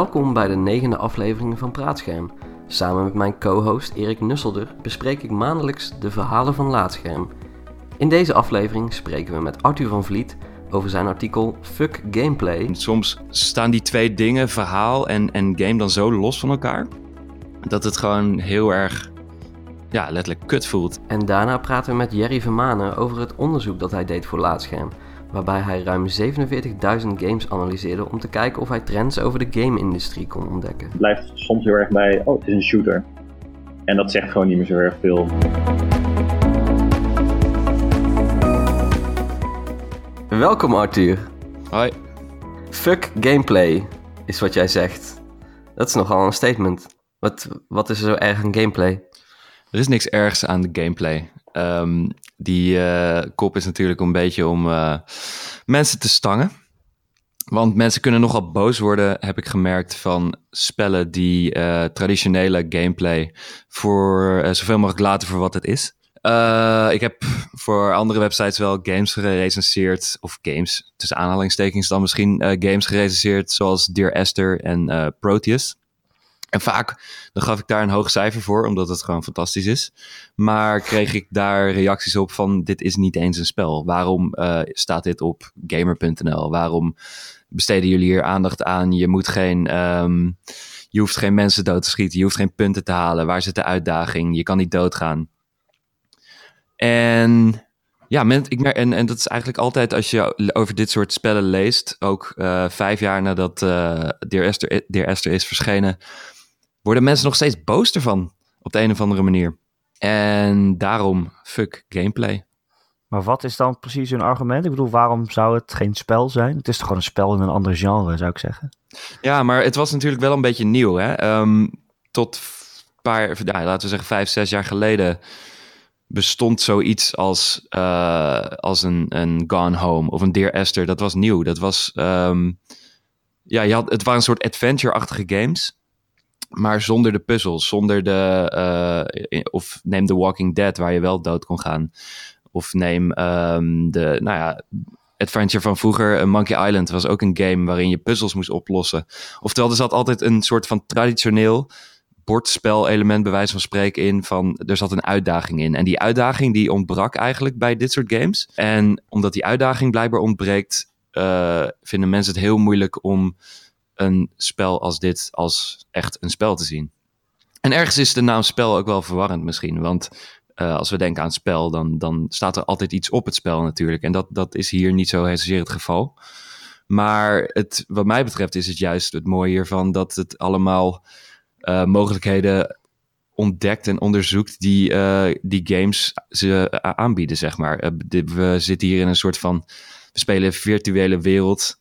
Welkom bij de negende aflevering van Praatscherm. Samen met mijn co-host Erik Nusselder bespreek ik maandelijks de verhalen van Laatscherm. In deze aflevering spreken we met Arthur van Vliet over zijn artikel Fuck Gameplay. Soms staan die twee dingen, verhaal en, en game, dan zo los van elkaar. Dat het gewoon heel erg, ja, letterlijk kut voelt. En daarna praten we met Jerry Vermanen over het onderzoek dat hij deed voor Laatscherm. Waarbij hij ruim 47.000 games analyseerde om te kijken of hij trends over de game-industrie kon ontdekken. Het blijft soms heel erg bij, oh, het is een shooter. En dat zegt gewoon niet meer zo erg veel. Welkom Arthur. Hoi. Fuck gameplay is wat jij zegt. Dat is nogal een statement. Wat, wat is er zo erg aan gameplay? Er is niks ergs aan de gameplay. Ehm, die eh, kop is natuurlijk een beetje om eh, mensen te stangen. Want mensen kunnen nogal boos worden, heb ik gemerkt, van spellen die eh, traditionele gameplay voor zoveel mogelijk laten voor wat het is. ik heb voor andere websites wel games gerecenseerd, of games, tussen aanhalingstekens dan misschien, games gerecenseerd zoals Dear Esther en Proteus. En vaak dan gaf ik daar een hoog cijfer voor, omdat het gewoon fantastisch is. Maar kreeg ik daar reacties op van: dit is niet eens een spel. Waarom uh, staat dit op gamer.nl? Waarom besteden jullie hier aandacht aan? Je moet geen. Um, je hoeft geen mensen dood te schieten. Je hoeft geen punten te halen. Waar zit de uitdaging? Je kan niet doodgaan. En ja, ik mer en, en dat is eigenlijk altijd als je over dit soort spellen leest, ook uh, vijf jaar nadat uh, Dear, Esther, Dear Esther is verschenen, worden mensen nog steeds boos ervan. Op de een of andere manier. En daarom, fuck gameplay. Maar wat is dan precies hun argument? Ik bedoel, waarom zou het geen spel zijn? Het is toch gewoon een spel in een ander genre, zou ik zeggen. Ja, maar het was natuurlijk wel een beetje nieuw. Hè? Um, tot paar, laten we zeggen vijf, zes jaar geleden bestond zoiets als, uh, als een, een Gone Home of een Dear Esther. Dat was nieuw. Dat was, um, ja, je had, het waren een soort adventure-achtige games maar zonder de puzzels, zonder de. Uh, of neem The Walking Dead, waar je wel dood kon gaan. Of neem um, de. Nou ja. Adventure van vroeger, Monkey Island, was ook een game waarin je puzzels moest oplossen. Oftewel, er zat altijd een soort van traditioneel bordspel-element, bij wijze van spreken, in. Van er zat een uitdaging in. En die uitdaging die ontbrak eigenlijk bij dit soort games. En omdat die uitdaging blijkbaar ontbreekt, uh, vinden mensen het heel moeilijk om een spel als dit als echt een spel te zien. En ergens is de naam spel ook wel verwarrend misschien. Want uh, als we denken aan spel, dan, dan staat er altijd iets op het spel natuurlijk. En dat, dat is hier niet zo zozeer het geval. Maar het, wat mij betreft is het juist het mooie hiervan dat het allemaal uh, mogelijkheden ontdekt en onderzoekt die, uh, die games ze aanbieden, zeg maar. we zitten hier in een soort van, we spelen virtuele wereld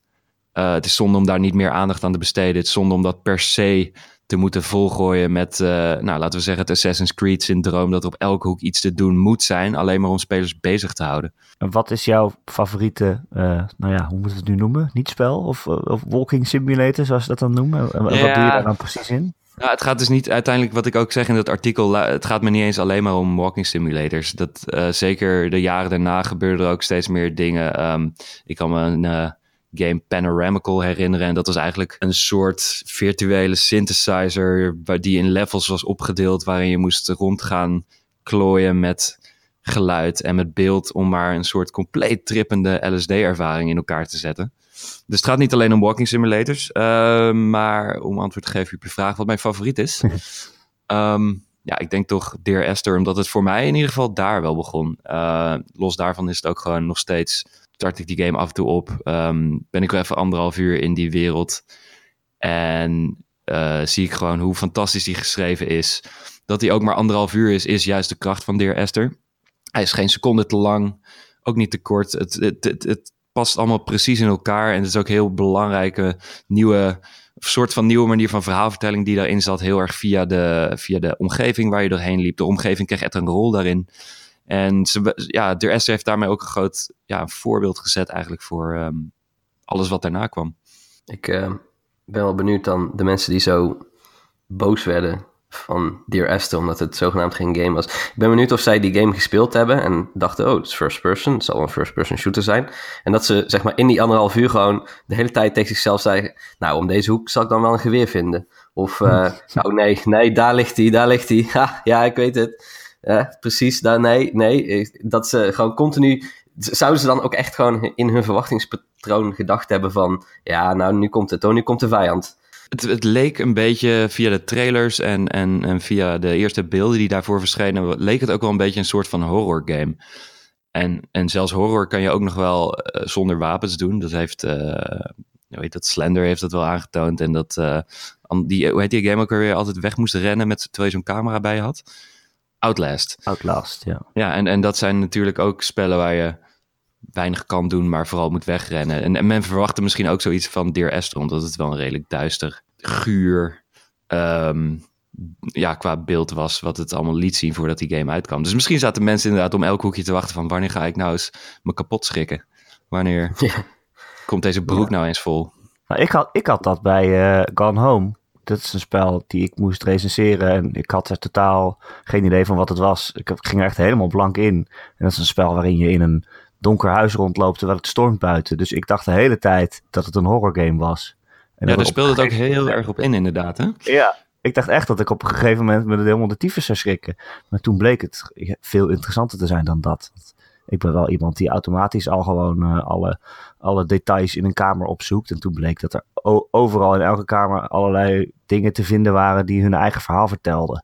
uh, het is zonde om daar niet meer aandacht aan te besteden. Het is zonde om dat per se te moeten volgooien met, uh, nou, laten we zeggen, het Assassin's Creed syndroom. Dat er op elke hoek iets te doen moet zijn, alleen maar om spelers bezig te houden. En wat is jouw favoriete, uh, nou ja, hoe moet het nu noemen? Niet spel of, of walking simulator, zoals ze dat dan noemen? En wat doe je daar dan precies in? Ja, het gaat dus niet uiteindelijk, wat ik ook zeg in dat artikel, het gaat me niet eens alleen maar om walking simulators. Dat, uh, zeker de jaren daarna gebeurden er ook steeds meer dingen. Um, ik kan me een game Panoramical herinneren. En dat was eigenlijk een soort virtuele synthesizer waar die in levels was opgedeeld, waarin je moest rondgaan klooien met geluid en met beeld om maar een soort compleet trippende LSD-ervaring in elkaar te zetten. Dus het gaat niet alleen om walking simulators, uh, maar om antwoord te geven op je vraag wat mijn favoriet is. um, ja, ik denk toch Dear Esther, omdat het voor mij in ieder geval daar wel begon. Uh, los daarvan is het ook gewoon nog steeds start ik die game af en toe op. Um, ben ik wel even anderhalf uur in die wereld. En uh, zie ik gewoon hoe fantastisch die geschreven is. Dat hij ook maar anderhalf uur is, is juist de kracht van Dear Esther. Hij is geen seconde te lang, ook niet te kort. Het, het, het, het past allemaal precies in elkaar. En het is ook heel belangrijke nieuwe soort van nieuwe manier van verhaalvertelling die daarin zat. Heel erg via de, via de omgeving waar je doorheen liep. De omgeving kreeg echt een rol daarin. En ze, ja, heeft daarmee ook een groot ja, voorbeeld gezet eigenlijk voor um, alles wat daarna kwam. Ik uh, ben wel benieuwd dan de mensen die zo boos werden van Dear Esther, omdat het zogenaamd geen game was. Ik ben benieuwd of zij die game gespeeld hebben en dachten, oh, het is first person, het zal een first person shooter zijn. En dat ze, zeg maar, in die anderhalf uur gewoon de hele tijd tegen zichzelf zeiden, nou, om deze hoek zal ik dan wel een geweer vinden. Of, uh, oh nee, nee, daar ligt hij, daar ligt hij. Ja, ik weet het. Ja, precies, daar, nee, nee. Dat ze gewoon continu, zouden ze dan ook echt gewoon in hun verwachtingspatroon gedacht hebben van, ja, nou, nu komt het, oh, nu komt de vijand. Het, het, leek een beetje via de trailers en, en, en via de eerste beelden die daarvoor verschenen, leek het ook wel een beetje een soort van horror game. En, en zelfs horror kan je ook nog wel uh, zonder wapens doen. Dat heeft, uh, hoe heet dat, Slender heeft dat wel aangetoond. En dat, uh, die, hoe heet die game ook weer, altijd weg moest rennen met, terwijl je zo'n camera bij had. Outlast. Outlast, ja. Ja, en, en dat zijn natuurlijk ook spellen waar je weinig kan doen, maar vooral moet wegrennen. En, en men verwachtte misschien ook zoiets van Dear Esther, omdat het wel een redelijk duister, guur, ehm, ja, qua beeld was, wat het allemaal liet zien voordat die game uitkwam. Dus misschien zaten mensen inderdaad om elk hoekje te wachten van wanneer ga ik nou eens me kapot schrikken? Wanneer komt deze broek nou eens vol? Nou, ik, had, ik had dat bij uh, Gone Home. Dat is een spel die ik moest recenseren en ik had er totaal geen idee van wat het was. Ik ging er echt helemaal blank in. En dat is een spel waarin je in een donker huis rondloopt terwijl het stormt buiten. Dus ik dacht de hele tijd dat het een horrorgame was. En ja, daar speelde het ook heel erg op in inderdaad, hè? Ja, ik dacht echt dat ik op een gegeven moment met het helemaal de tyfus zou schrikken. Maar toen bleek het veel interessanter te zijn dan dat. Ik ben wel iemand die automatisch al gewoon uh, alle, alle details in een kamer opzoekt. En toen bleek dat er overal in elke kamer allerlei dingen te vinden waren die hun eigen verhaal vertelden.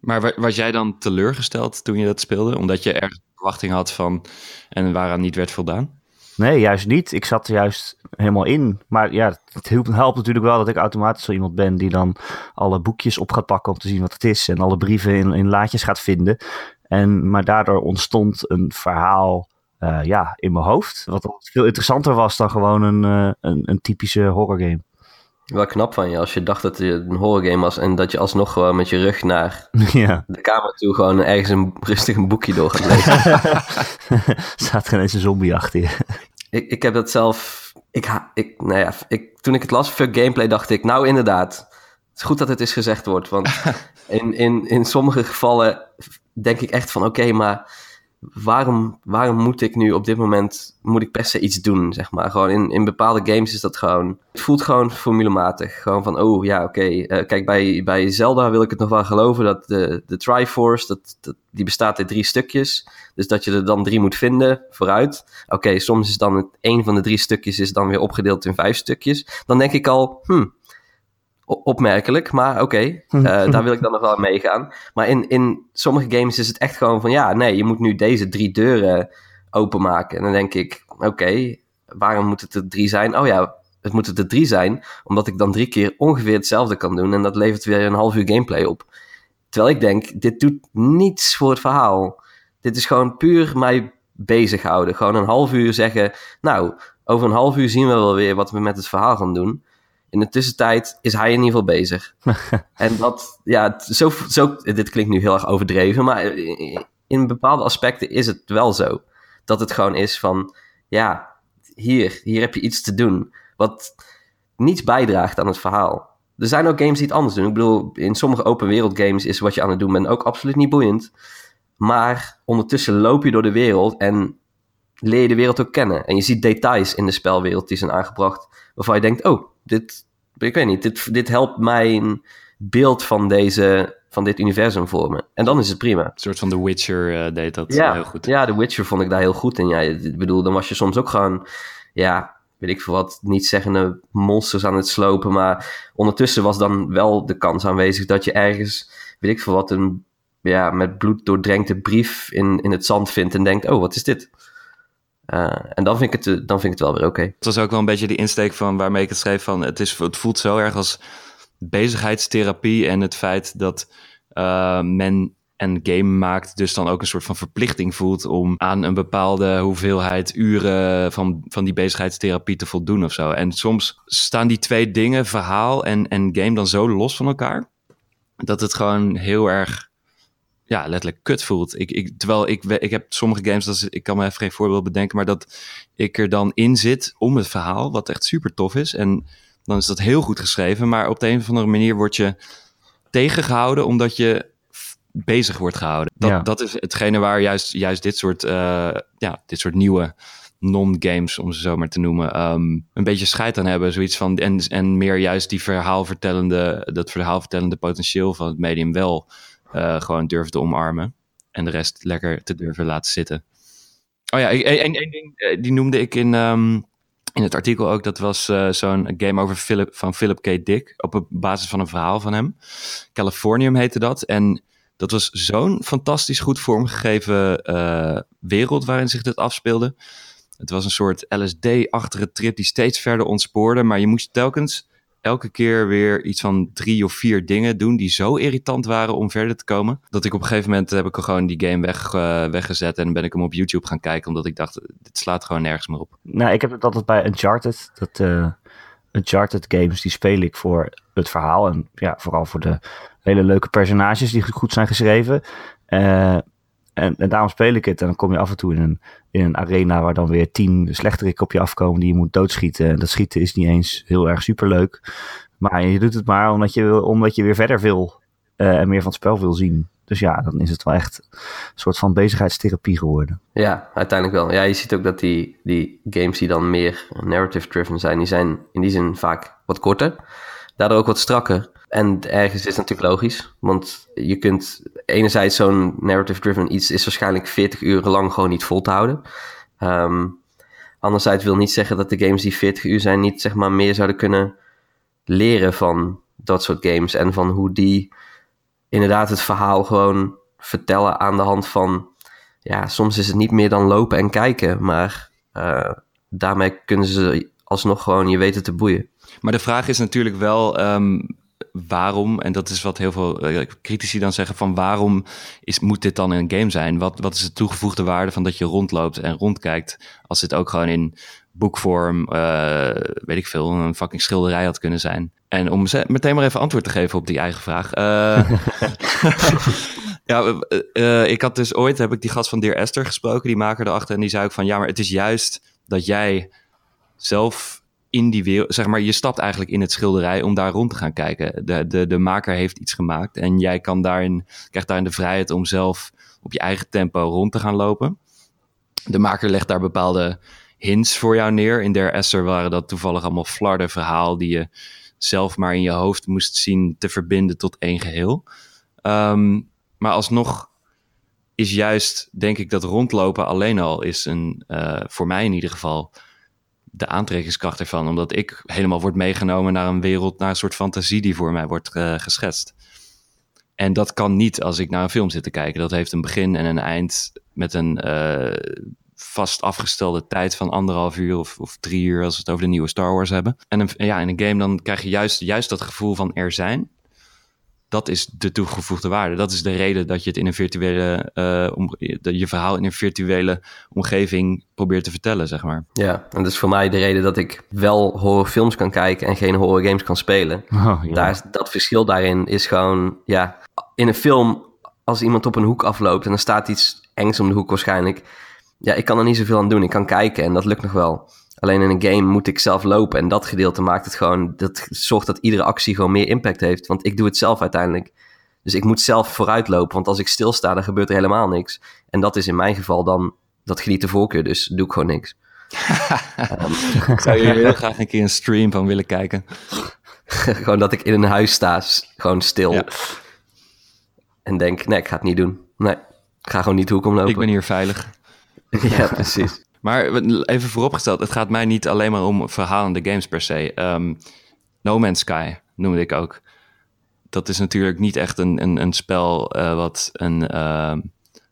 Maar was jij dan teleurgesteld toen je dat speelde? Omdat je ergens verwachting had van en waaraan niet werd voldaan? Nee, juist niet. Ik zat er juist helemaal in. Maar ja, het helpt natuurlijk wel dat ik automatisch zo iemand ben die dan alle boekjes op gaat pakken om te zien wat het is. En alle brieven in, in laadjes gaat vinden. En, maar daardoor ontstond een verhaal uh, ja, in mijn hoofd. Wat veel interessanter was dan gewoon een, uh, een, een typische horrorgame. Wel knap van je als je dacht dat het een horrorgame was en dat je alsnog gewoon met je rug naar ja. de kamer toe gewoon ergens een rustig een boekje door gaat lezen. Staat er ineens een zombie achter je. Ik, ik heb dat zelf. Ik, ik, nou ja, ik, toen ik het las, fuck gameplay, dacht ik, nou inderdaad. Het is goed dat het is gezegd wordt. Want in, in, in sommige gevallen denk ik echt van oké, maar waarom, waarom moet ik nu op dit moment, moet ik per se iets doen, zeg maar. Gewoon in, in bepaalde games is dat gewoon, het voelt gewoon formulematig. Gewoon van, oh ja, oké, eh, kijk, bij, bij Zelda wil ik het nog wel geloven dat de, de Triforce, dat, dat, die bestaat uit drie stukjes. Dus dat je er dan drie moet vinden, vooruit. Oké, soms is dan het, een van de drie stukjes is dan weer opgedeeld in vijf stukjes. Dan denk ik al, hmm, opmerkelijk, maar oké, eh, daar wil ik dan nog wel meegaan. Maar in, in sommige games is het echt gewoon van, ja, nee, je moet nu deze drie deuren openmaken. En dan denk ik, oké, waarom moet het er drie zijn? Oh ja, het moet er drie zijn, omdat ik dan drie keer ongeveer hetzelfde kan doen en dat levert weer een half uur gameplay op. Terwijl ik denk, dit doet niets voor het verhaal. Dit is gewoon puur mij bezighouden. Gewoon een half uur zeggen, nou, over een half uur zien we wel weer wat we met het verhaal gaan doen. In de tussentijd is hij in ieder geval bezig. en dat, ja, zo, zo, dit klinkt nu heel erg overdreven, maar in bepaalde aspecten is het wel zo. Dat het gewoon is van, ja, hier, hier heb je iets te doen. Wat niets bijdraagt aan het verhaal. Er zijn ook games die het anders doen. Ik bedoel, in sommige open wereld games is wat je aan het doen bent ook absoluut niet boeiend. Maar ondertussen loop je door de wereld en leer je de wereld ook kennen. En je ziet details in de spelwereld die zijn aangebracht waarvan je denkt, oh, dit, ik weet niet, dit, dit helpt mijn beeld van, deze, van dit universum vormen. En dan is het prima. Een soort van The Witcher uh, deed dat ja, heel goed. Ja, The Witcher vond ik daar heel goed in. Ja, ik bedoel, dan was je soms ook gewoon, ja, weet ik veel wat, niet zeggende monsters aan het slopen. Maar ondertussen was dan wel de kans aanwezig dat je ergens, weet ik veel wat, een ja, met bloed doordrenkte brief in, in het zand vindt en denkt, oh, wat is dit? Uh, en dan vind, ik het, dan vind ik het wel weer oké. Het was ook wel een beetje de insteek van waarmee ik het schreef van het, is, het voelt zo erg als bezigheidstherapie en het feit dat uh, men een game maakt, dus dan ook een soort van verplichting voelt om aan een bepaalde hoeveelheid uren van, van die bezigheidstherapie te voldoen of zo. En soms staan die twee dingen, verhaal en, en game, dan zo los van elkaar, dat het gewoon heel erg ja, letterlijk kut voelt. Ik, ik, terwijl ik, ik heb sommige games, dat is, ik kan me even geen voorbeeld bedenken, maar dat ik er dan in zit om het verhaal, wat echt super tof is. En dan is dat heel goed geschreven, maar op de een of andere manier word je tegengehouden omdat je bezig wordt gehouden. Dat, Ja. dat is hetgene waar juist, juist dit, soort, eh, ja, dit soort nieuwe non-games, om ze zo maar te noemen, ehm, een beetje scheid aan hebben. Zoiets van, en, en meer juist die verhaalvertellende, dat verhaalvertellende potentieel van het medium wel eh, gewoon durven te omarmen. En de rest lekker te durven laten zitten. Oh ja, één één ding, eh, die noemde ik in, ehm, in het artikel ook. Dat was eh, zo'n game over Philip, van Philip K. Dick. Op basis van een verhaal van hem. Californium heette dat. En dat was zo'n fantastisch goed vormgegeven wereld waarin zich dit afspeelde. Het was een soort LSD-achtige trip die steeds verder ontspoorde. Maar je moest telkens elke keer weer iets van drie of vier dingen doen die zo irritant waren om verder te komen. Dat ik op een gegeven moment heb ik gewoon die game weg, eh, weggezet en ben ik hem op YouTube gaan kijken. Omdat ik dacht, dit slaat gewoon nergens meer op. Nou, ik heb het altijd bij Uncharted. Dat, eh, Uncharted games, die speel ik voor het verhaal. En ja, vooral voor de hele leuke personages die goed zijn geschreven. Eh, en, daarom speel ik het. En dan kom je af en toe in een, in een arena waar dan weer tien slechterikken op je afkomen die je moet doodschieten. En dat schieten is niet eens heel erg superleuk. Maar je doet het maar omdat je, omdat je weer verder wil. eh, en meer van het spel wil zien. Dus ja, dan is het wel echt een soort van bezigheidstherapie geworden. Ja, uiteindelijk wel. Ja, je ziet ook dat die, die games die dan meer narrative-driven zijn, die zijn in die zin vaak wat korter. Daardoor ook wat strakker. En ergens is het natuurlijk logisch, want je kunt enerzijds zo'n narrative-driven iets is waarschijnlijk 40 uur lang gewoon niet vol te houden. Ehm, anderzijds wil niet zeggen dat de games die 40 uur zijn niet zeg maar meer zouden kunnen leren van dat soort games en van hoe die inderdaad het verhaal gewoon vertellen aan de hand van ja, soms is het niet meer dan lopen en kijken, maar eh, daarmee kunnen ze alsnog gewoon je weten te boeien. Maar de vraag is natuurlijk wel ehm, waarom, en dat is wat heel veel eh, critici dan zeggen, van waarom is, moet dit dan een game zijn? Wat, wat is de toegevoegde waarde van dat je rondloopt en rondkijkt, als dit ook gewoon in boekvorm, eh, weet ik veel, een fucking schilderij had kunnen zijn? En om meteen maar even antwoord te geven op die eigen vraag. eh, ja, ik had dus ooit, heb ik die gast van Dear Esther gesproken, die maker erachter, en die zei ook van, ja, maar het is juist dat jij zelf in die wereld, zeg maar, je stapt eigenlijk in het schilderij om daar rond te gaan kijken. De, de, de maker heeft iets gemaakt en jij kan daarin, krijgt daarin de vrijheid om zelf op je eigen tempo rond te gaan lopen. De maker legt daar bepaalde hints voor jou neer. In Der Esther waren dat toevallig allemaal flarden verhaal die je zelf maar in je hoofd moest zien te verbinden tot één geheel. Ehm, maar alsnog is juist, denk ik, dat rondlopen alleen al is een, eh, voor mij in ieder geval, de aantrekkingskracht ervan. Omdat ik helemaal word meegenomen naar een wereld, naar een soort fantasie die voor mij wordt eh, geschetst. En dat kan niet als ik naar een film zit te kijken. Dat heeft een begin en een eind met een eh, vast afgestelde tijd van anderhalf uur of, of drie uur als we het over de nieuwe Star Wars hebben. En een, ja, in een game dan krijg je juist, juist dat gevoel van er zijn. Dat is de toegevoegde waarde. Dat is de reden dat je het in een virtuele, eh, om, dat je verhaal in een virtuele omgeving probeert te vertellen, zeg maar. Ja, en dat is voor mij de reden dat ik wel horrorfilms kan kijken en geen horrorgames kan spelen. Oh, ja. Daar is, dat verschil daarin is gewoon, ja, in een film, als iemand op een hoek afloopt en er staat iets engs om de hoek waarschijnlijk, ja, ik kan er niet zoveel aan doen. Ik kan kijken en dat lukt nog wel. Alleen in een game moet ik zelf lopen en dat gedeelte maakt het gewoon, dat zorgt dat iedere actie gewoon meer impact heeft. Want ik doe het zelf uiteindelijk. Dus ik moet zelf vooruit lopen, want als ik stilsta, dan gebeurt er helemaal niks. En dat is in mijn geval dan, dat geniet de voorkeur, dus doe ik gewoon niks. Ehm, Ik zou hier heel graag een keer een stream van willen kijken. gewoon dat ik in een huis sta, gewoon stil. Ja. En denk, nee, ik ga het niet doen. Nee, ik ga gewoon niet de hoek omlopen. Ik ben hier veilig. ja, precies. Maar even vooropgesteld, het gaat mij niet alleen maar om verhalende games per se. Ehm, no Man's Sky noemde ik ook. Dat is natuurlijk niet echt een, een, een spel eh, wat, een, ehm,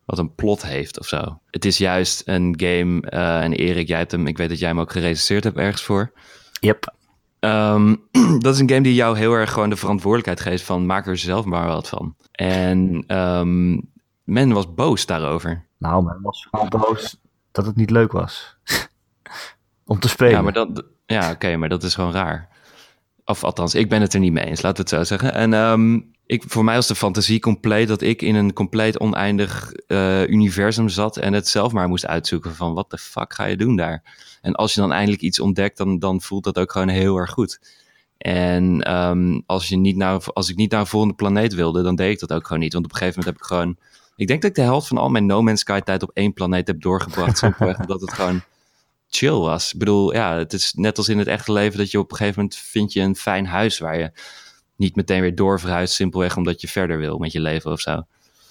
wat een plot heeft of zo. Het is juist een game, eh, en Erik, jij hebt hem, ik weet dat jij hem ook gerecenseerd hebt ergens voor. Yep. Ehm, dat is een game die jou heel erg gewoon de verantwoordelijkheid geeft van maak er zelf maar wat van. En ehm, men was boos daarover. Nou, men was vooral boos dat het niet leuk was. Om te spelen. Ja, maar dat, ja, oké, maar dat is gewoon raar. Of althans, ik ben het er niet mee eens, we het zo zeggen. En ehm, ik, voor mij was de fantasie compleet dat ik in een compleet oneindig eh, universum zat en het zelf maar moest uitzoeken van wat de fuck ga je doen daar? En als je dan eindelijk iets ontdekt, dan, dan voelt dat ook gewoon heel erg goed. En ehm, als, je niet naar, als ik niet naar een volgende planeet wilde, dan deed ik dat ook gewoon niet. Want op een gegeven moment heb ik gewoon... Ik denk dat ik de helft van al mijn No Man's Sky tijd op één planeet heb doorgebracht. Simpelweg omdat het gewoon chill was. Ik bedoel, ja, het is net als in het echte leven dat je op een gegeven moment vind je een fijn huis waar je niet meteen weer doorverhuist. Simpelweg omdat je verder wil met je leven of zo.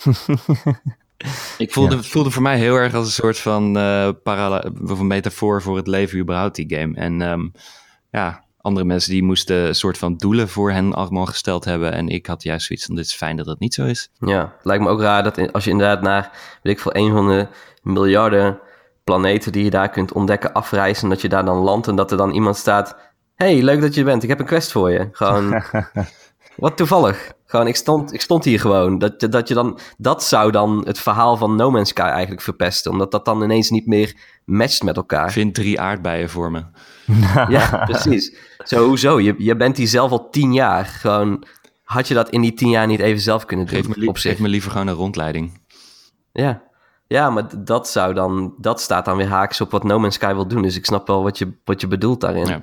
Ik voelde, voelde voor mij heel erg als een soort van uh, parallel, of een metafoor voor het leven überhaupt, die game. En um, ja, andere mensen die moesten een soort van doelen voor hen allemaal gesteld hebben. En ik had juist zoiets van, dit is fijn dat dat niet zo is. Ja, lijkt me ook raar dat als je inderdaad naar, weet ik veel, een van de miljarden planeten die je daar kunt ontdekken afreizen, dat je daar dan landt en dat er dan iemand staat, hey, leuk dat je er bent, ik heb een quest voor je. Gewoon, wat toevallig. Gewoon, ik stond, ik stond hier gewoon. Dat, dat, je dan, dat zou dan het verhaal van No Man's Sky eigenlijk verpesten. Omdat dat dan ineens niet meer matcht met elkaar. Vind drie aardbeien voor me. ja, precies. Zo, hoezo? Je, je bent hier zelf al tien jaar. Gewoon, had je dat in die tien jaar niet even zelf kunnen doen? Geef me, op zich. geef me liever gewoon een rondleiding. Ja. Ja, maar dat zou dan, dat staat dan weer haaks op wat No Man's Sky wil doen. Dus ik snap wel wat je, wat je bedoelt daarin. Ja.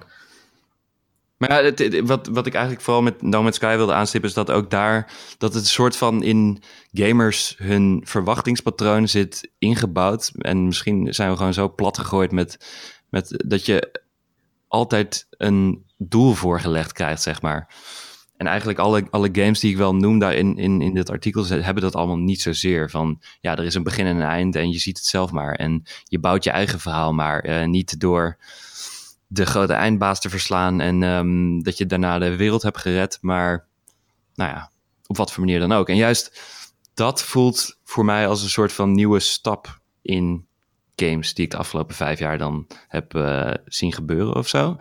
Maar wat, wat ik eigenlijk vooral met No Man's Sky wilde aanstippen... is dat ook daar, dat het een soort van in gamers hun verwachtingspatroon zit ingebouwd. En misschien zijn we gewoon zo plat gegooid met, met dat je altijd een doel voorgelegd krijgt, zeg maar. En eigenlijk alle, alle games die ik wel noem daar in, in, in dit artikel hebben dat allemaal niet zozeer. Van ja, er is een begin en een eind en je ziet het zelf maar. En je bouwt je eigen verhaal maar. Uh, niet door de grote eindbaas te verslaan en um, dat je daarna de wereld hebt gered. Maar nou ja, op wat voor manier dan ook. En juist dat voelt voor mij als een soort van nieuwe stap in games die ik de afgelopen vijf jaar dan heb uh, zien gebeuren of zo.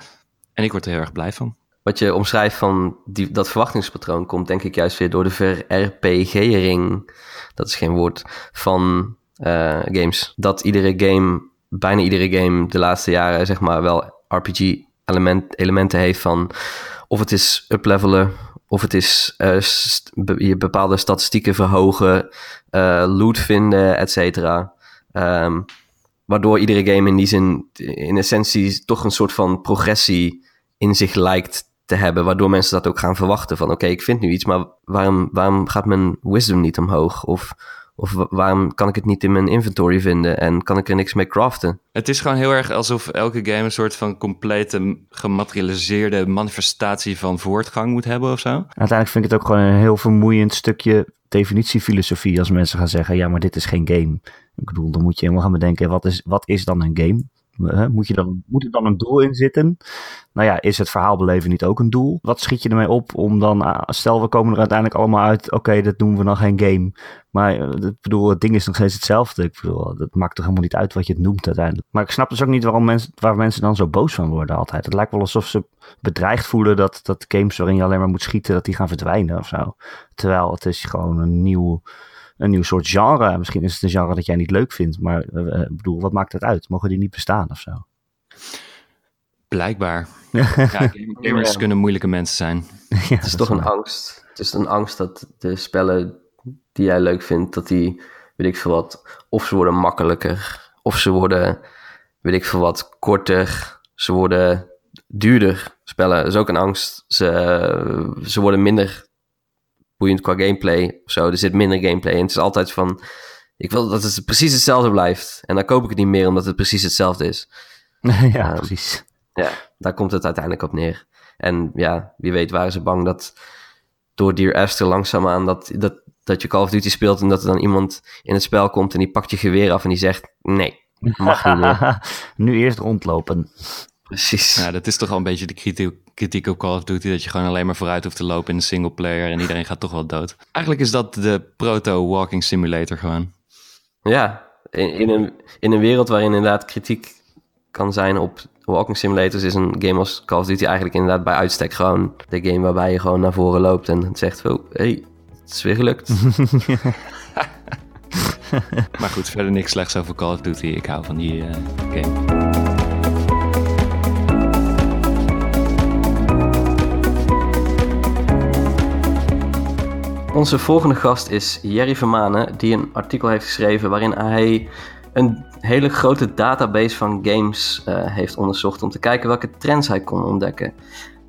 En ik word er heel erg blij van. Wat je omschrijft van die, dat verwachtingspatroon komt denk ik juist weer door de ver-RPG-ring, dat is geen woord, van uh, games. Dat iedere game, bijna iedere game de laatste jaren zeg maar wel RPG element, elementen heeft van of het is uplevelen, of het is uh, je bepaalde statistieken verhogen, uh, loot vinden, et cetera. Um, waardoor iedere game in die zin in essentie toch een soort van progressie in zich lijkt te hebben, waardoor mensen dat ook gaan verwachten van oké, ik vind nu iets, maar waarom, waarom gaat mijn wisdom niet omhoog? Of of waarom kan ik het niet in mijn inventory vinden en kan ik er niks mee craften? Het is gewoon heel erg alsof elke game een soort van complete gematerialiseerde manifestatie van voortgang moet hebben of zo. Uiteindelijk vind ik het ook gewoon een heel vermoeiend stukje definitiefilosofie als mensen gaan zeggen, ja, maar dit is geen game. Ik bedoel, dan moet je helemaal gaan bedenken, wat is, wat is dan een game? Moet, je dan, moet er dan een doel in zitten? Nou ja, is het verhaal beleven niet ook een doel? Wat schiet je ermee op om dan, ah, stel we komen er uiteindelijk allemaal uit, oké, dat doen we dan geen game. Maar eh, ik bedoel, het ding is nog steeds hetzelfde. Ik bedoel, het maakt toch helemaal niet uit wat je het noemt uiteindelijk. Maar ik snap dus ook niet waarom mensen, waar mensen dan zo boos van worden altijd. Het lijkt wel alsof ze bedreigd voelen dat, dat games waarin je alleen maar moet schieten, dat die gaan verdwijnen of zo. Terwijl het is gewoon een nieuw een nieuw soort genre. Misschien is het een genre dat jij niet leuk vindt, maar uh, bedoel, wat maakt het uit? Mogen die niet bestaan of zo? Blijkbaar. ja, gamers kunnen moeilijke mensen zijn. het is toch een angst. Het is een angst dat de spellen die jij leuk vindt, dat die, weet ik veel wat, of ze worden makkelijker, of ze worden, weet ik veel wat, korter, ze worden duurder. Spellen dat is ook een angst. Ze, ze worden minder boeiend qua gameplay of zo. Er zit minder gameplay en het is altijd van... Ik wil dat het precies hetzelfde blijft. En dan koop ik het niet meer omdat het precies hetzelfde is. ja, um, precies. Ja, daar komt het uiteindelijk op neer. En ja, wie weet waren ze bang dat door Dear Esther langzaamaan dat, dat, dat je Call of Duty speelt en dat er dan iemand in het spel komt en die pakt je geweer af en die zegt nee, mag niet meer. nu eerst rondlopen. Precies. Ja, dat is toch al een beetje de kritiek, kritiek op Call of Duty, dat je gewoon alleen maar vooruit hoeft te lopen in de singleplayer en iedereen gaat toch wel dood. Eigenlijk is dat de proto-walking simulator gewoon. Ja, in, in, een, in een wereld waarin inderdaad kritiek kan zijn op walking simulators, is een game als Call of Duty eigenlijk inderdaad bij uitstek gewoon de game waarbij je gewoon naar voren loopt en zegt, oh, hey, het is weer gelukt. maar goed, verder niks slechts over Call of Duty. Ik hou van die uh, game. Onze volgende gast is Jerry Vermanen, die een artikel heeft geschreven waarin hij een hele grote database van games uh, heeft onderzocht om te kijken welke trends hij kon ontdekken.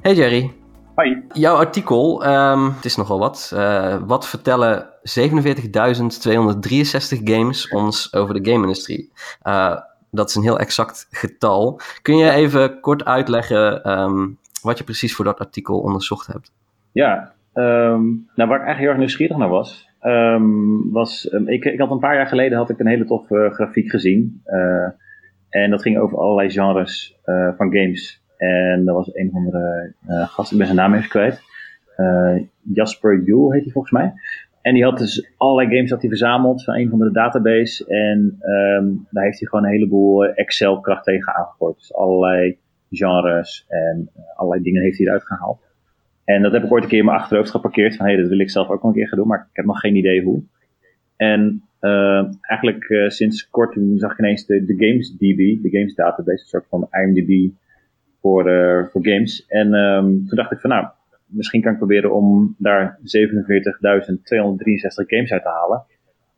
Hey Jerry. Hoi. Jouw artikel, ehm, het is nogal wat. Eh, wat vertellen 47.263 games ons over de game-industrie? Uh, dat is een heel exact getal. Kun je even kort uitleggen ehm, wat je precies voor dat artikel onderzocht hebt? Ja, um, nou waar ik eigenlijk heel erg nieuwsgierig naar was, was ik, ik had een paar jaar geleden had ik een hele toffe grafiek gezien. Uh, en dat ging over allerlei genres van games. En dat was een andere uh, gast, ik ben zijn naam even kwijt. Jasper Juhl heet hij volgens mij. En die had dus allerlei games had hij verzameld van een van de database. En daar heeft hij gewoon een heleboel Excel-kracht tegen aangegooid. Dus allerlei genres en allerlei dingen heeft hij eruit gehaald. En dat heb ik ooit een keer in mijn achterhoofd geparkeerd. Van hé, hey, dat wil ik zelf ook nog een keer gaan doen, maar ik heb nog geen idee hoe. En uh, eigenlijk uh, sinds kort zag ik ineens de, de Games DB, de Games Database, een soort van IMDb voor, uh, voor games. En um, toen dacht ik van nou, misschien kan ik proberen om daar 47.263 games uit te halen.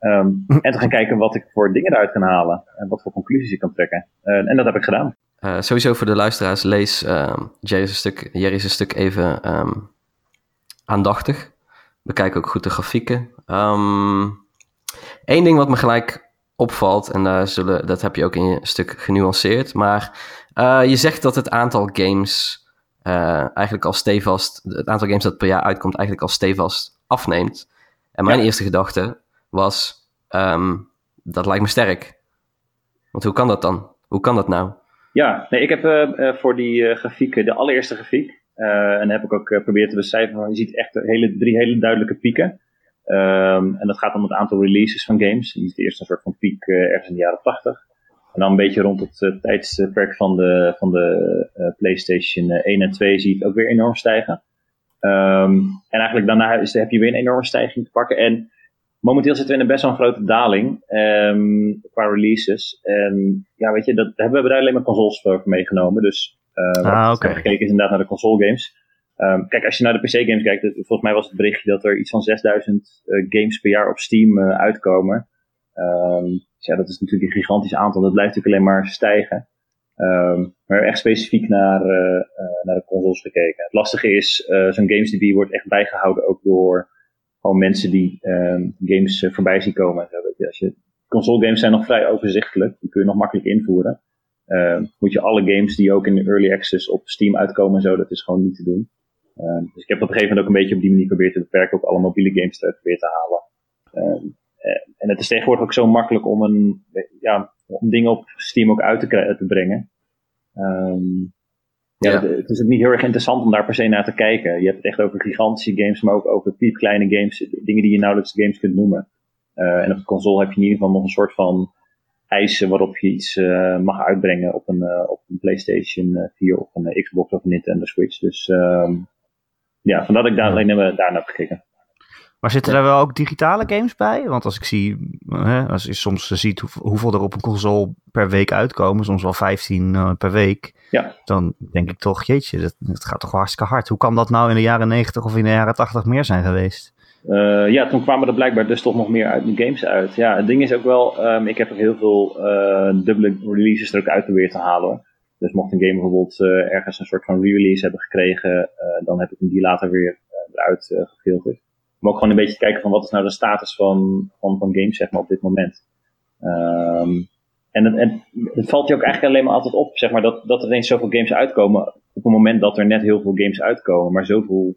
Um, en te gaan kijken wat ik voor dingen eruit kan halen. En wat voor conclusies ik kan trekken. Uh, en dat heb ik gedaan. Uh, sowieso voor de luisteraars, lees uh, Jerry's stuk, Jerry's stuk even um, aandachtig. Bekijk ook goed de grafieken. Eén um, ding wat me gelijk opvalt, en daar zullen, dat heb je ook in je stuk genuanceerd, maar uh, je zegt dat het aantal games uh, eigenlijk al stevast, het aantal games dat per jaar uitkomt, eigenlijk al stevast afneemt. En mijn ja. eerste gedachte was, um, dat lijkt me sterk. Want hoe kan dat dan? Hoe kan dat nou? Ja, nee, ik heb uh, voor die grafiek, de allereerste grafiek, en heb ik ook geprobeerd te becijferen, je ziet echt hele, drie hele duidelijke pieken. Um, en dat gaat om het aantal releases van games. Je ziet eerst een soort van piek ergens in de jaren 80. En dan een beetje rond het uh, tijdsperk van de, van de PlayStation 1 en 2 zie je het ook weer enorm stijgen. Um, en eigenlijk daarna is, heb je weer een enorme stijging te pakken. En momenteel zitten we in een best wel een grote daling um, qua releases. En ja, weet je, dat, hebben we daar alleen maar consoles voor meegenomen. Dus uh, ah, okay. gekeken is inderdaad naar de console games. Um, kijk, als je naar de PC games kijkt, volgens mij was het berichtje dat er iets van 6000 games per jaar op Steam uitkomen. Um, ja, dat is natuurlijk een gigantisch aantal. Dat blijft natuurlijk alleen maar stijgen. Um, maar echt specifiek naar, naar de consoles gekeken. Het lastige is, zo'n GamesDB wordt echt bijgehouden ook door gewoon mensen die um, games voorbij zien komen. Als je, console games zijn nog vrij overzichtelijk. Die kun je nog makkelijk invoeren. moet je alle games die ook in de early access op Steam uitkomen en zo, dat is gewoon niet te doen. dus ik heb op een gegeven moment ook een beetje op die manier geprobeerd te beperken. Ook alle mobiele games eruit weer te halen. en het is tegenwoordig ook zo makkelijk om, een, ja, om dingen op Steam ook uit te, te brengen. Ja, ja. Het is ook niet heel erg interessant om daar per se naar te kijken. Je hebt het echt over gigantische games, maar ook over piepkleine games. Dingen die je nauwelijks games kunt noemen. Uh, en op de console heb je in ieder geval nog een soort van eisen waarop je iets uh, mag uitbrengen op een, uh, op een PlayStation 4 of een Xbox of een Nintendo Switch. Dus um, ja, vandaar dat ik daar alleen daar naar heb gekeken. Maar zitten er wel ook digitale games bij? Want als ik zie, hè, als je soms ziet hoeveel er op een console per week uitkomen, soms wel 15 uh, per week, ja. dan denk ik toch, jeetje, dat, dat gaat toch hartstikke hard. Hoe kan dat nou in de jaren 90 of in de jaren 80 meer zijn geweest? Uh, ja, toen kwamen er blijkbaar dus toch nog meer uit games uit. Ja, het ding is ook wel, um, ik heb ook heel veel uh, dubbele releases er ook uit proberen te halen. Dus mocht een game bijvoorbeeld ergens een soort van re-release hebben gekregen, dan heb ik hem die later weer eruit gefilterd. Maar ook gewoon een beetje kijken van wat is nou de status van, van, van games zeg maar, op dit moment. Um, en, het, het valt je ook eigenlijk alleen maar altijd op, zeg maar, dat, dat er ineens zoveel games uitkomen op het moment dat er net heel veel games uitkomen. Maar zoveel,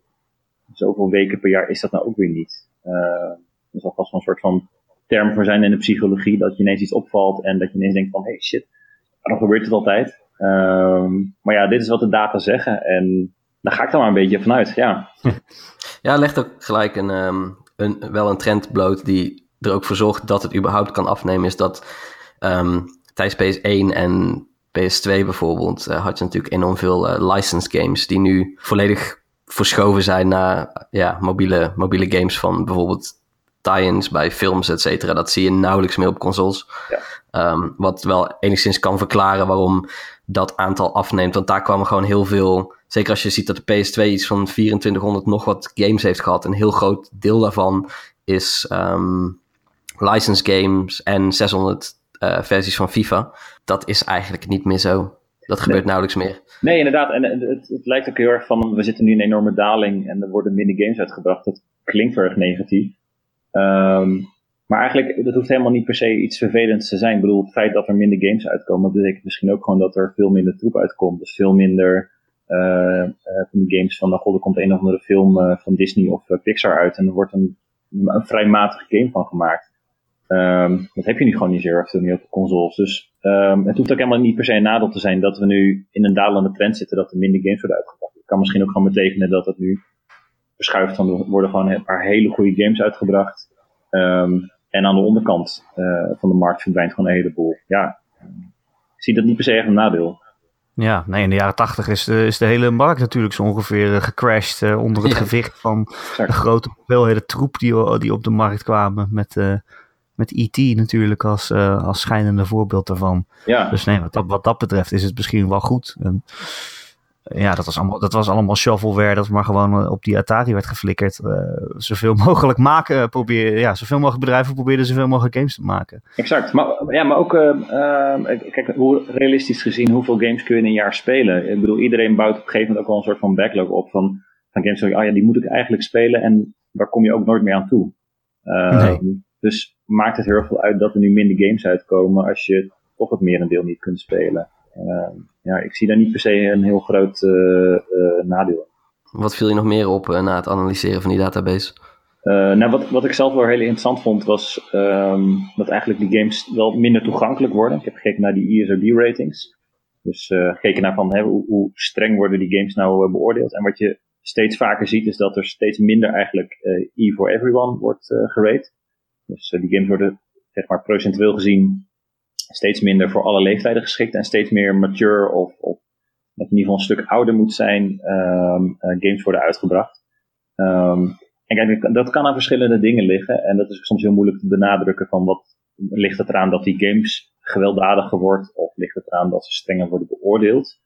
zoveel weken per jaar is dat nou ook weer niet. Uh, er zal vast wel een soort van term voor zijn in de psychologie, dat je ineens iets opvalt en dat je ineens denkt van, hey shit, waarom gebeurt het altijd? Um, maar ja, dit is wat de data zeggen en daar ga ik dan maar een beetje vanuit, ja. Ja, legt ook gelijk een, um, een, wel een trend bloot die er ook voor zorgt dat het überhaupt kan afnemen. Is dat um, tijdens PS1 en PS2 bijvoorbeeld uh, had je natuurlijk enorm veel uh, licensed games die nu volledig verschoven zijn naar ja, mobiele, mobiele games van bijvoorbeeld tie-ins bij films, et cetera. Dat zie je nauwelijks meer op consoles. Ja. Um, wat wel enigszins kan verklaren waarom dat aantal afneemt. Want daar kwamen gewoon heel veel Zeker als je ziet dat de PS2 iets van 2400 nog wat games heeft gehad. Een heel groot deel daarvan is um, license games en 600 uh, versies van FIFA. Dat is eigenlijk niet meer zo. Dat gebeurt nauwelijks meer. Nee, inderdaad. En het, het, lijkt ook heel erg van, we zitten nu in een enorme daling en er worden minder games uitgebracht. Dat klinkt erg negatief. Um, maar eigenlijk, dat hoeft helemaal niet per se iets vervelends te zijn. Ik bedoel, het feit dat er minder games uitkomen, betekent misschien ook gewoon dat er veel minder troep uitkomt. Dus veel minder van die games van, god, er komt een of andere film uh, van Disney of Pixar uit en er wordt een, een vrij matige game van gemaakt. Um, dat heb je nu gewoon niet zo erg op de consoles. Dus um, het hoeft ook helemaal niet per se een nadeel te zijn dat we nu in een dalende trend zitten, dat er minder games worden uitgebracht. Het kan misschien ook gewoon betekenen dat het nu verschuift van er worden gewoon een paar hele goede games uitgebracht. Um, en aan de onderkant uh, van de markt verdwijnt gewoon een heleboel. Ja, ik zie dat niet per se echt een nadeel. Ja, nee, in de jaren tachtig is, de, is de hele markt natuurlijk zo ongeveer uh, gecrashed uh, onder het ja. gewicht van de grote hoeveelheden troep die, die op de markt kwamen. Met, uh, met E.T. natuurlijk als, als schijnende voorbeeld daarvan. Ja. Dus nee, wat dat, wat dat betreft is het misschien wel goed. En, ja, dat was, allemaal, dat was allemaal shovelware dat maar gewoon eh, op die Atari werd geflikkerd. Uh, zoveel mogelijk maken, proberen, ja, zoveel mogelijk bedrijven probeerden zoveel mogelijk games te maken. Exact, maar, ja, maar ook, uh, uh, kijk, hoe realistisch gezien, hoeveel games kun je in een jaar spelen? Ik bedoel, iedereen bouwt op een gegeven moment ook wel een soort van backlog op van, van games, oh ja, die moet ik eigenlijk spelen en daar kom je ook nooit meer aan toe. Nee. Dus maakt het heel veel uit dat er nu minder games uitkomen als je toch het merendeel niet kunt spelen. Ehm, ja, ik zie daar niet per se een heel groot eh, eh, nadeel in. Wat viel je nog meer op eh, na het analyseren van die database? nou, wat, wat ik zelf wel heel interessant vond, was um, dat eigenlijk die games wel minder toegankelijk worden. Ik heb gekeken naar die ESRB-ratings. Dus uh, gekeken naar van, hè, hoe, hoe, streng worden die games nou uh, beoordeeld. En wat je steeds vaker ziet, is dat er steeds minder eigenlijk uh, E for Everyone wordt gerate. Dus die games worden, zeg maar, procentueel gezien steeds minder voor alle leeftijden geschikt en steeds meer mature of, of in ieder geval een stuk ouder moet zijn um, uh, games worden uitgebracht. Um, en kijk, dat kan aan verschillende dingen liggen en dat is soms heel moeilijk te benadrukken van wat ligt het eraan dat die games gewelddadiger wordt of ligt het eraan dat ze strenger worden beoordeeld.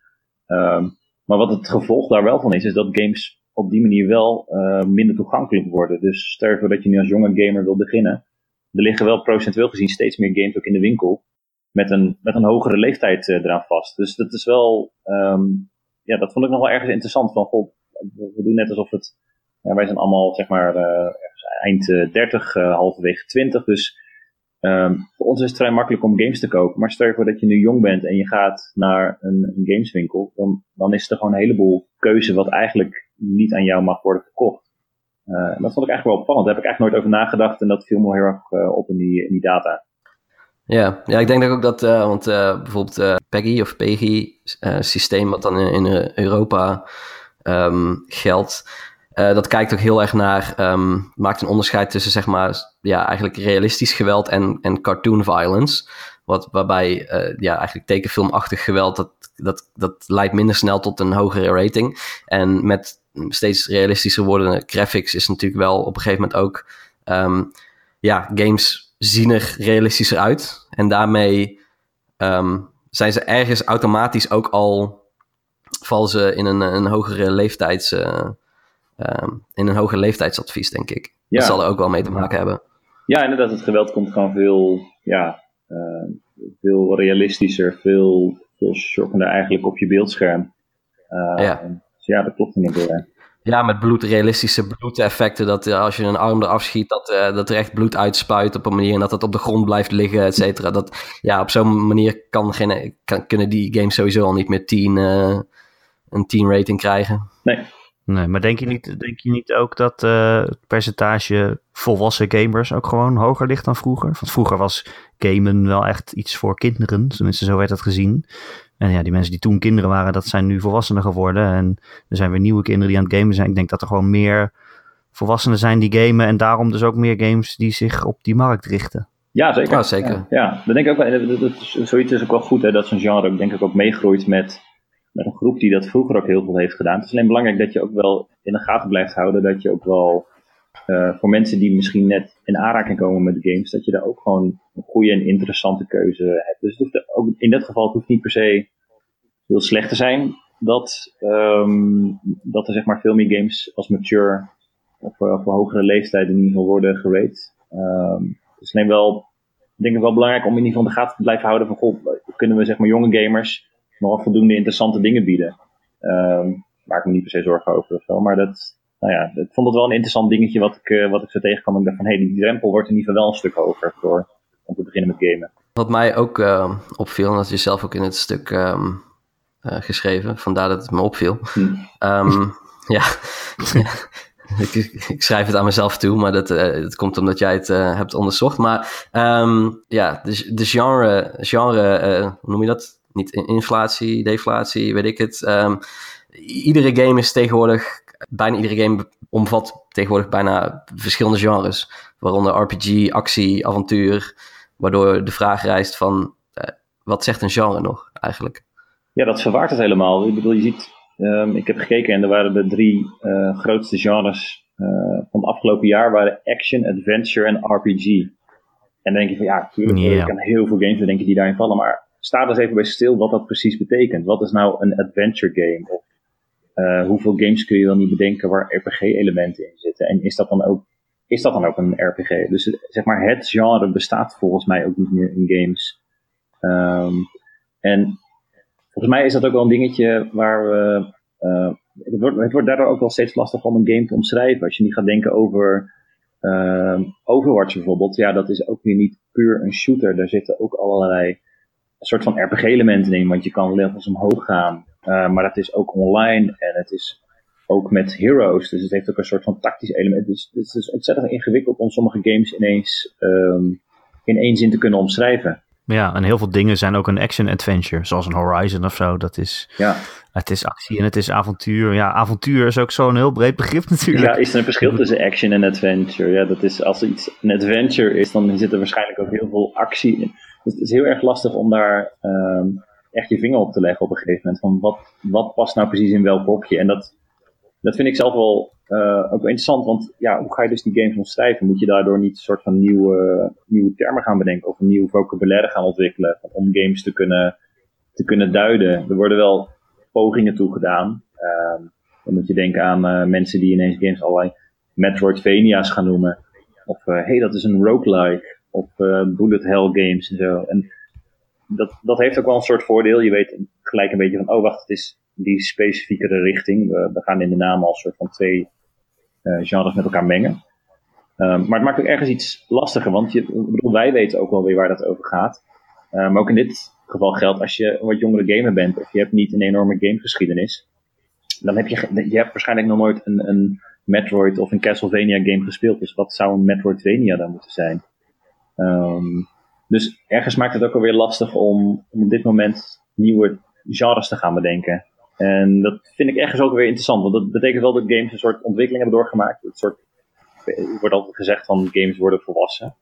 Um, maar wat het gevolg daar wel van is, is dat games op die manier wel uh, minder toegankelijk worden. Dus stel je voor dat je nu als jonge gamer wil beginnen. Er liggen wel procentueel gezien steeds meer games ook in de winkel met een, met een hogere leeftijd uh, eraan vast. Dus dat is wel, um, ja, dat vond ik nog wel ergens interessant. Van, goh, we doen net alsof het, ja, wij zijn allemaal, zeg maar, uh, eind uh, 30, halverwege 20. Dus um, voor ons is het vrij makkelijk om games te kopen. Maar stel je voor dat je nu jong bent en je gaat naar een, gameswinkel, dan, dan is er gewoon een heleboel keuze wat eigenlijk niet aan jou mag worden verkocht. Dat vond ik eigenlijk wel opvallend. Daar heb ik eigenlijk nooit over nagedacht en dat viel me heel erg op in die, in die data. Ja, ja, ik denk dat ook dat, uh, want uh, bijvoorbeeld uh, PEGI of PEGI systeem wat dan in, Europa um, geldt, dat kijkt ook heel erg naar, um, maakt een onderscheid tussen zeg maar, ja, eigenlijk realistisch geweld en, en cartoon violence. Wat, waarbij ja, eigenlijk tekenfilmachtig geweld, dat, dat, dat leidt minder snel tot een hogere rating. En met steeds realistischer wordende graphics is natuurlijk wel op een gegeven moment ook um, ja, games zien er realistischer uit. En daarmee um, zijn ze ergens automatisch ook al. vallen ze in een, een hogere leeftijds. Uh, um, in een hoger leeftijdsadvies, denk ik. Ja. Dat zal er ook wel mee te maken hebben. Ja, inderdaad. Het geweld komt gewoon veel. Ja, uh, veel realistischer. Veel, veel shockender eigenlijk op je beeldscherm. Uh, ja. Dus ja, dat klopt inderdaad. Ja, met bloed, realistische bloedeffecten. Dat uh, als je een arm eraf schiet, dat, uh, dat er echt bloed uitspuit op een manier en dat het op de grond blijft liggen, et cetera. Dat, ja, op zo'n manier kan geen, kan, kunnen die games sowieso al niet meer 10, uh, een 10 rating krijgen. Nee. Nee, maar denk je niet, denk je niet ook dat het percentage volwassen gamers ook gewoon hoger ligt dan vroeger? Want vroeger was gamen wel echt iets voor kinderen, tenminste zo werd het gezien. En ja, die mensen die toen kinderen waren, dat zijn nu volwassenen geworden. En er zijn weer nieuwe kinderen die aan het gamen zijn. Ik denk dat er gewoon meer volwassenen zijn die gamen. En daarom dus ook meer games die zich op die markt richten. Ja, zeker. Ja, zeker. Ja, ja. dat denk ik ook wel. Dat, dat, zoiets is ook wel goed, hè, dat zo'n genre denk ik ook meegroeit met, met een groep die dat vroeger ook heel veel heeft gedaan. Het is alleen belangrijk dat je ook wel in de gaten blijft houden. Dat je ook wel uh, voor mensen die misschien net in aanraking komen met games, dat je daar ook gewoon een goede en interessante keuze hebt. Dus ook in dit geval het hoeft niet per se heel slecht te zijn dat, um, dat er zeg maar veel meer games als mature of voor hogere leeftijd in ieder geval worden gerate. Um, dus neem wel, ik denk het wel belangrijk om in ieder geval de gaten te blijven houden van goh, kunnen we zeg maar jonge gamers nog voldoende interessante dingen bieden. Um, waar ik me niet per se zorgen over of zo. Maar dat, nou ja, ik vond het wel een interessant dingetje wat ik, uh, wat ik zo tegenkwam. Ik dacht van, hé, hey, die drempel wordt in ieder geval wel een stuk hoger door om te beginnen met gamen. Wat mij ook uh, opviel, en dat je zelf ook in het stuk um, uh, geschreven, vandaar dat het me opviel. Hm. Um, ja, ik, ik, schrijf het aan mezelf toe, maar dat, uh, dat komt omdat jij het hebt onderzocht. Maar um, ja, de, de genre, genre hoe noem je dat? Niet inflatie, deflatie, weet ik het. iedere game is tegenwoordig, bijna iedere game omvat tegenwoordig bijna verschillende genres. Waaronder RPG, actie, avontuur. Waardoor de vraag rijst van, uh, wat zegt een genre nog eigenlijk? Ja, dat verwaart het helemaal. Ik bedoel, je ziet, um, ik heb gekeken en er waren de drie uh, grootste genres uh, van het afgelopen jaar waren action, adventure en RPG. En dan denk je van, ja, natuurlijk, yeah. ik kan heel veel games bedenken die daarin vallen, maar sta er eens even bij stil wat dat precies betekent. Wat is nou een adventure game? Of uh, hoeveel games kun je dan niet bedenken waar RPG-elementen in zitten? En is dat dan ook is dat dan ook een RPG? Dus zeg maar, het genre bestaat volgens mij ook niet meer in games. Um, en volgens mij is dat ook wel een dingetje waar we. Uh, het, wordt, het wordt daardoor ook wel steeds lastig om een game te omschrijven. Als je niet gaat denken over uh, Overwatch bijvoorbeeld, ja, dat is ook weer niet puur een shooter. Daar zitten ook allerlei een soort van RPG-elementen in, want je kan levels omhoog gaan. Uh, maar dat is ook online en het is ook met heroes. Dus het heeft ook een soort van tactisch element. Dus, het is ontzettend ingewikkeld om sommige games ineens um, in één zin te kunnen omschrijven. Ja, en heel veel dingen zijn ook een action-adventure, zoals een Horizon of zo. Dat is, ja. Het is actie en het is avontuur. Ja, avontuur is ook zo'n heel breed begrip natuurlijk. Ja, is er een verschil tussen action en adventure? Ja, dat is, als iets een adventure is, dan zit er waarschijnlijk ook heel veel actie in. Dus het is heel erg lastig om daar um, echt je vinger op te leggen op een gegeven moment. Van wat, wat past nou precies in welk hokje? En dat, dat vind ik zelf wel uh, ook interessant, want ja, hoe ga je dus die games omschrijven? Moet je daardoor niet een soort van nieuwe, nieuwe termen gaan bedenken of een nieuw vocabulaire gaan ontwikkelen om games te kunnen, te kunnen duiden? Er worden wel pogingen toe gedaan. Uh, dan moet je denken aan uh, mensen die ineens games allerlei Metroidvania's gaan noemen. Of hé, hey, dat is een roguelike. Of bullet hell games en zo. En dat, dat heeft ook wel een soort voordeel. Je weet gelijk een beetje van, oh wacht, het is die specifiekere richting. We, we gaan in de naam al soort van twee uh, genres met elkaar mengen. Um, maar het maakt ook ergens iets lastiger, want je, bedoel, wij weten ook wel weer waar dat over gaat. Uh, maar ook in dit geval geldt, als je wat jongere gamer bent of je hebt niet een enorme gamegeschiedenis, dan heb je, je hebt waarschijnlijk nog nooit een, een Metroid of een Castlevania game gespeeld. Dus wat zou een Metroidvania dan moeten zijn? Um, dus ergens maakt het ook alweer lastig om, op dit moment nieuwe genres te gaan bedenken. En dat vind ik ergens ook weer interessant, want dat betekent wel dat games een soort ontwikkeling hebben doorgemaakt. Het soort, wordt altijd gezegd van games worden volwassen.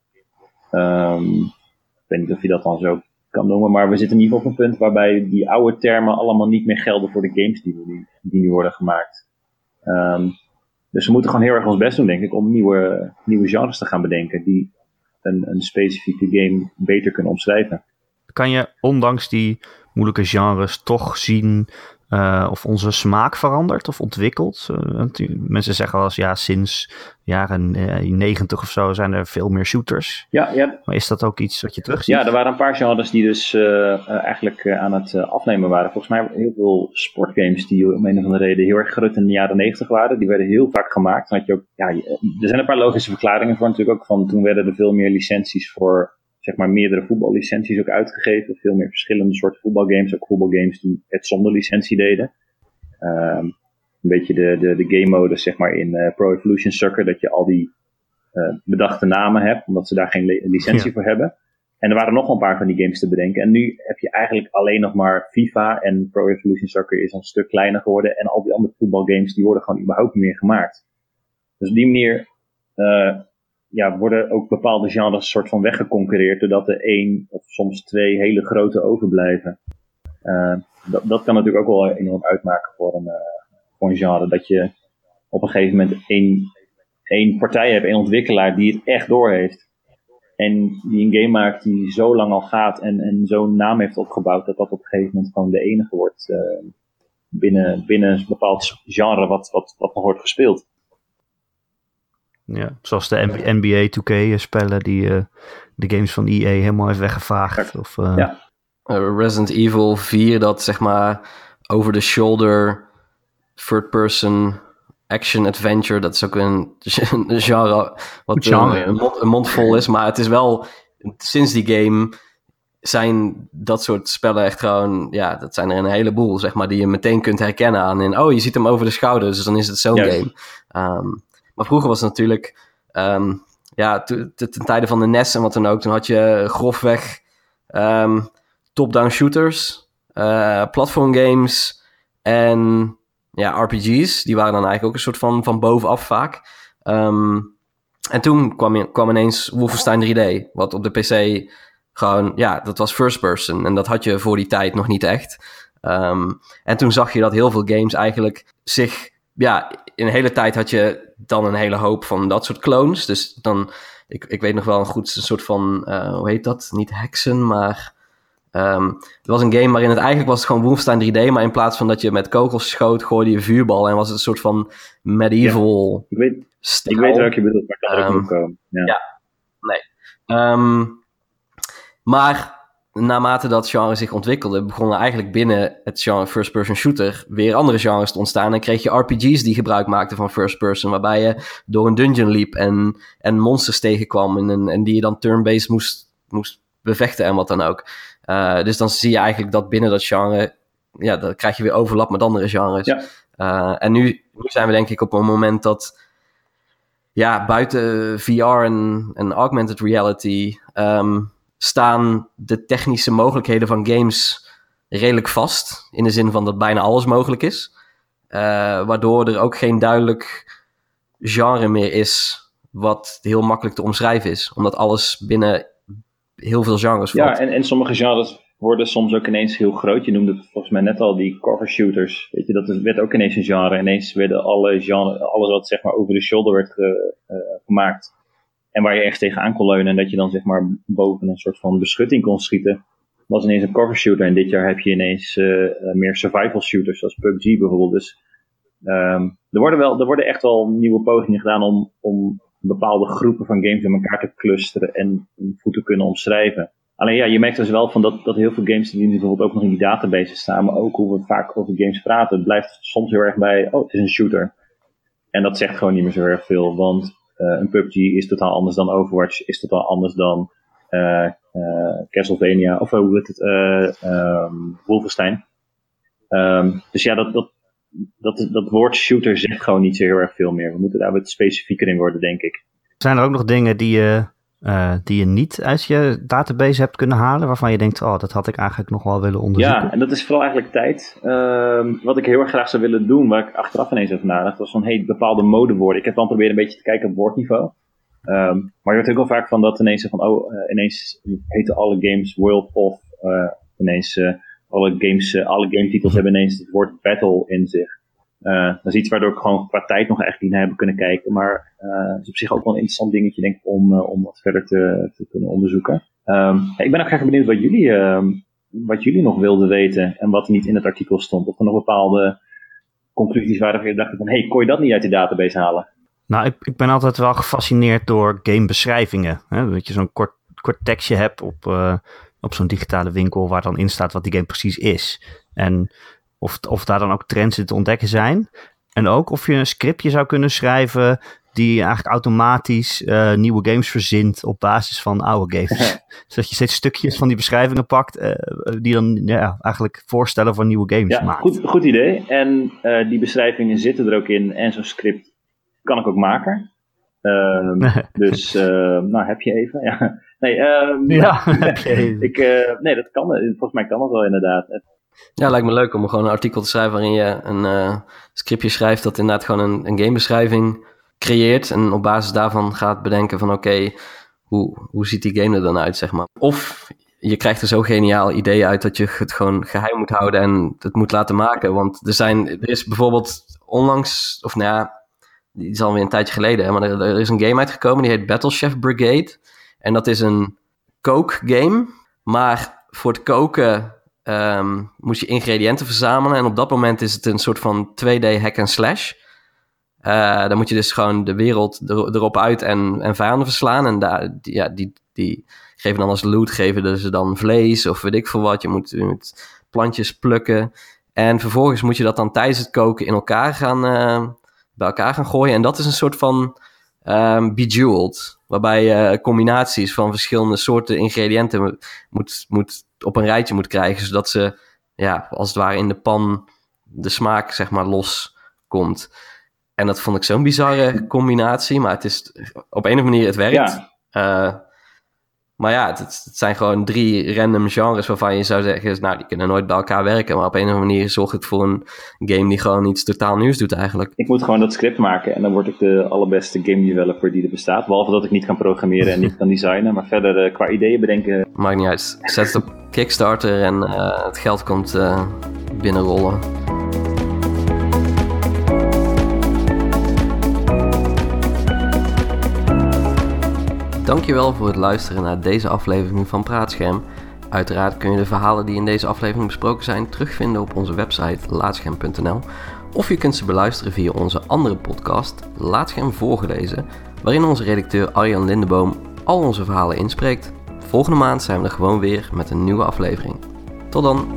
Um, ik weet niet of je dat dan zo kan noemen, maar we zitten in ieder geval op een punt waarbij die oude termen allemaal niet meer gelden voor de games die, die, die nu worden gemaakt. Um, dus we moeten gewoon heel erg ons best doen, denk ik, om nieuwe, nieuwe genres te gaan bedenken die een, een specifieke game beter kunnen omschrijven. Kan je, ondanks die moeilijke genres, toch zien uh, of onze smaak verandert of ontwikkelt. Uh, mensen zeggen wel eens, ja, sinds jaren uh, 90 of zo zijn er veel meer shooters. Ja, ja. Maar is dat ook iets wat je terugziet? Ja, er waren een paar genres die dus eigenlijk aan het afnemen waren. Volgens mij heel veel sportgames die om een of andere reden heel erg groot in de jaren 90 waren. Die werden heel vaak gemaakt. Dan had je ook, ja, er zijn een paar logische verklaringen voor natuurlijk ook. Van toen werden er veel meer licenties voor zeg maar meerdere voetballicenties ook uitgegeven. Veel meer verschillende soorten voetbalgames. Ook voetbalgames die het zonder licentie deden. Um, een beetje de, de, de game modus zeg maar in uh, Pro Evolution Soccer. Dat je al die uh, bedachte namen hebt. Omdat ze daar geen licentie ja. voor hebben. En er waren nog een paar van die games te bedenken. En nu heb je eigenlijk alleen nog maar FIFA. En Pro Evolution Soccer is een stuk kleiner geworden. En al die andere voetbalgames die worden gewoon überhaupt niet meer gemaakt. Dus op die manier uh, ja, worden ook bepaalde genres soort van weggeconcureerd, doordat er één of soms twee hele grote overblijven. Uh, dat, dat kan natuurlijk ook wel enorm uitmaken voor een, uh, voor een genre. Dat je op een gegeven moment één, één partij hebt, één ontwikkelaar die het echt door heeft. En die een game maakt die zo lang al gaat en, en zo'n naam heeft opgebouwd, dat dat op een gegeven moment gewoon de enige wordt uh, binnen, binnen een bepaald genre wat, wat, wat nog wordt gespeeld. Ja, zoals de NBA 2K spellen die uh, de games van EA helemaal heeft weggevaagd. Of, uh, ja. eh, Resident Evil 4, dat zeg maar over the shoulder third person action adventure, dat is ook een, een genre wat Genre. eh, een, mond, een mond vol is, maar het is wel sinds die game zijn dat soort spellen echt gewoon, ja, dat zijn er een heleboel, zeg maar, die je meteen kunt herkennen aan in, oh, je ziet hem over de schouders, dus dan is het zo'n game. Ehm, maar vroeger was het natuurlijk, ehm, ja, ten tijde van de NES en wat dan ook, toen had je grofweg ehm, top-down shooters, eh platform games en ja, RPG's. Die waren dan eigenlijk ook een soort van, van bovenaf vaak. Ehm, en toen kwam, kwam ineens Wolfenstein 3D, wat op de PC gewoon, ja, dat was first person. En dat had je voor die tijd nog niet echt. En toen zag je dat heel veel games eigenlijk zich, ja, in een hele tijd had je dan een hele hoop van dat soort clones. Dus dan, ik, ik weet nog wel een goed een soort van, eh, hoe heet dat? Niet heksen, maar ehm, het was een game waarin het eigenlijk was het gewoon Wolfenstein 3D, maar in plaats van dat je met kogels schoot, gooide je vuurbal en was het een soort van medieval Ik weet, ik stijl. weet welke je bedoelt, maar ik kan er ook Ehm, komen. Ja. ja. Ehm, maar naarmate dat genre zich ontwikkelde, begonnen eigenlijk binnen het genre first-person shooter weer andere genres te ontstaan. En kreeg je RPG's die gebruik maakten van first-person, waarbij je door een dungeon liep en, en monsters tegenkwam en, en, en die je dan turn-based moest, moest bevechten en wat dan ook. Eh, dus dan zie je eigenlijk dat binnen dat genre, ja, dan krijg je weer overlap met andere genres. Ja. Eh, en nu, nu zijn we denk ik op een moment dat ja, buiten VR en, en augmented reality ehm, staan de technische mogelijkheden van games redelijk vast. In de zin van dat bijna alles mogelijk is. Eh, waardoor er ook geen duidelijk genre meer is wat heel makkelijk te omschrijven is. Omdat alles binnen heel veel genres valt. Ja, en, en sommige genres worden soms ook ineens heel groot. Je noemde het volgens mij net al, die cover shooters. Weet je, dat werd ook ineens een genre. Ineens werden alle genre, alles wat zeg maar over de shoulder werd ge- eh, gemaakt. En waar je echt tegenaan kon leunen en dat je dan zeg maar boven een soort van beschutting kon schieten. Was ineens een cover shooter. En dit jaar heb je ineens eh, meer survival shooters, zoals PUBG bijvoorbeeld. Dus ehm, er, worden wel, er worden echt wel nieuwe pogingen gedaan om, om bepaalde groepen van games in elkaar te clusteren en goed te kunnen omschrijven. Alleen ja, je merkt dus wel van dat, dat heel veel games die bijvoorbeeld ook nog in die database staan, maar ook hoe we vaak over games praten, blijft soms heel erg bij, oh, het is een shooter. En dat zegt gewoon niet meer zo erg veel, want een PUBG is totaal anders dan Overwatch, is totaal anders dan eh, eh, Castlevania, of eh, hoe heet het, eh, ehm, Wolfenstein. Ehm, dus ja, dat, dat, dat, dat woord shooter zegt gewoon niet zo heel erg veel meer. We moeten daar wat specifieker in worden, denk ik. Zijn er ook nog dingen die je, eh, die je niet uit je database hebt kunnen halen, waarvan je denkt, oh, dat had ik eigenlijk nog wel willen onderzoeken? Ja, en dat is vooral eigenlijk tijd. Ehm, wat ik heel erg graag zou willen doen, waar ik achteraf ineens over nadacht, was van hey, bepaalde modewoorden. Ik heb dan proberen een beetje te kijken op woordniveau. Ehm, maar je hoort ook wel vaak van dat ineens van, oh, eh, ineens heten alle games World of, eh, ineens alle games, alle gametitels hebben ineens het woord battle in zich. Eh, dat is iets waardoor ik gewoon qua tijd nog echt niet naar heb kunnen kijken. Maar eh het is op zich ook wel een interessant dingetje, denk ik, om, eh, om wat verder te, te kunnen onderzoeken. Ehm, ik ben ook graag benieuwd wat jullie, ehm, wat jullie nog wilden weten en wat niet in het artikel stond. Of er nog bepaalde conclusies waren waarvan je dacht van, hey, kon je dat niet uit de database halen? Nou, ik, ik ben altijd wel gefascineerd door gamebeschrijvingen. Hè? Dat je zo'n kort, kort tekstje hebt op, op zo'n digitale winkel waar dan in staat wat die game precies is. En of, of daar dan ook trends in te ontdekken zijn. En ook of je een scriptje zou kunnen schrijven die eigenlijk automatisch eh, nieuwe games verzint op basis van oude games. Zodat je steeds stukjes van die beschrijvingen pakt eh, die dan ja, eigenlijk voorstellen voor nieuwe games Ja, maakt. goed, goed idee. En eh, die beschrijvingen zitten er ook in en zo'n script kan ik ook maken. Ehm, dus, nou, heb je even. Ja. Nee, ehm, Ja, heb je. ik, eh, nee, dat kan. Volgens mij kan dat wel inderdaad. Ja, lijkt me leuk om gewoon een artikel te schrijven waarin je een eh, scriptje schrijft dat inderdaad gewoon een, een gamebeschrijving creëert. En op basis daarvan gaat bedenken van oké, hoe, hoe ziet die game er dan uit, zeg maar. Of je krijgt er zo geniaal idee uit dat je het gewoon geheim moet houden en het moet laten maken. Want er, zijn, er is bijvoorbeeld onlangs, of nou ja, die is alweer een tijdje geleden, maar er, er is een game uitgekomen die heet Battle Chef Brigade. En dat is een kookgame, maar voor het koken ehm, moet je ingrediënten verzamelen. En op dat moment is het een soort van 2D hack and slash. Eh, dan moet je dus gewoon de wereld er- erop uit en, en vijanden verslaan. En daar, die, ja, die, die geven dan als loot geven ze dan vlees of weet ik veel wat. Je moet, je moet plantjes plukken. En vervolgens moet je dat dan tijdens het koken in elkaar gaan, uh, bij elkaar gaan gooien. En dat is een soort van um, bejeweled. Waarbij je combinaties van verschillende soorten ingrediënten moet, moet, op een rijtje moet krijgen. Zodat ze, ja, als het ware in de pan de smaak, zeg maar, los komt. En dat vond ik zo'n bizarre combinatie. Maar het is op een of andere manier, het werkt. Ja. Maar ja, het, het, zijn gewoon drie random genres waarvan je zou zeggen, nou, die kunnen nooit bij elkaar werken. Maar op een of andere manier zorgt het voor een game die gewoon iets totaal nieuws doet eigenlijk. Ik moet gewoon dat script maken en dan word ik de allerbeste game developer die er bestaat. Behalve dat ik niet kan programmeren en niet kan designen. Maar verder uh, qua ideeën bedenken... Maakt niet uit. Zet het op Kickstarter en uh, het geld komt uh, binnenrollen. Dankjewel voor het luisteren naar deze aflevering van Praatscherm. Uiteraard kun je de verhalen die in deze aflevering besproken zijn terugvinden op onze website laatscherm.nl of je kunt ze beluisteren via onze andere podcast Laatscherm voorgelezen, waarin onze redacteur Arjan Lindeboom al onze verhalen inspreekt. Volgende maand zijn we er gewoon weer met een nieuwe aflevering. Tot dan!